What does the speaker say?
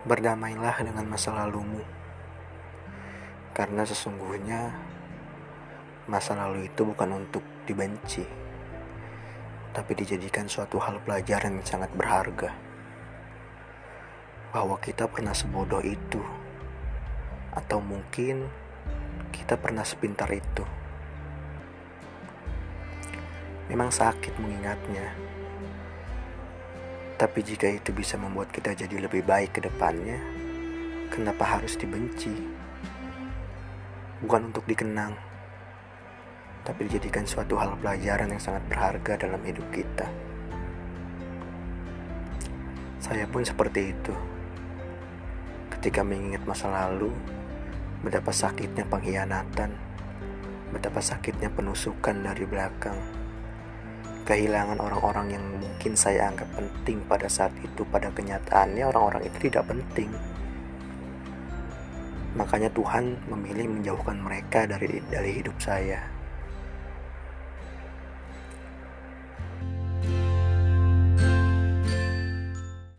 Berdamailah dengan masa lalumu, karena sesungguhnya masa lalu itu bukan untuk dibenci, tapi dijadikan suatu hal pelajaran yang sangat berharga. Bahwa kita pernah sebodoh itu, atau mungkin kita pernah sepintar itu. Memang sakit mengingatnya tapi jika itu bisa membuat kita jadi lebih baik ke depannya, kenapa harus dibenci? Bukan untuk dikenang, tapi dijadikan suatu hal pelajaran yang sangat berharga dalam hidup kita. Saya pun seperti itu. Ketika mengingat masa lalu, betapa sakitnya pengkhianatan, betapa sakitnya penusukan dari belakang kehilangan orang-orang yang mungkin saya anggap penting pada saat itu pada kenyataannya orang-orang itu tidak penting. Makanya Tuhan memilih menjauhkan mereka dari dari hidup saya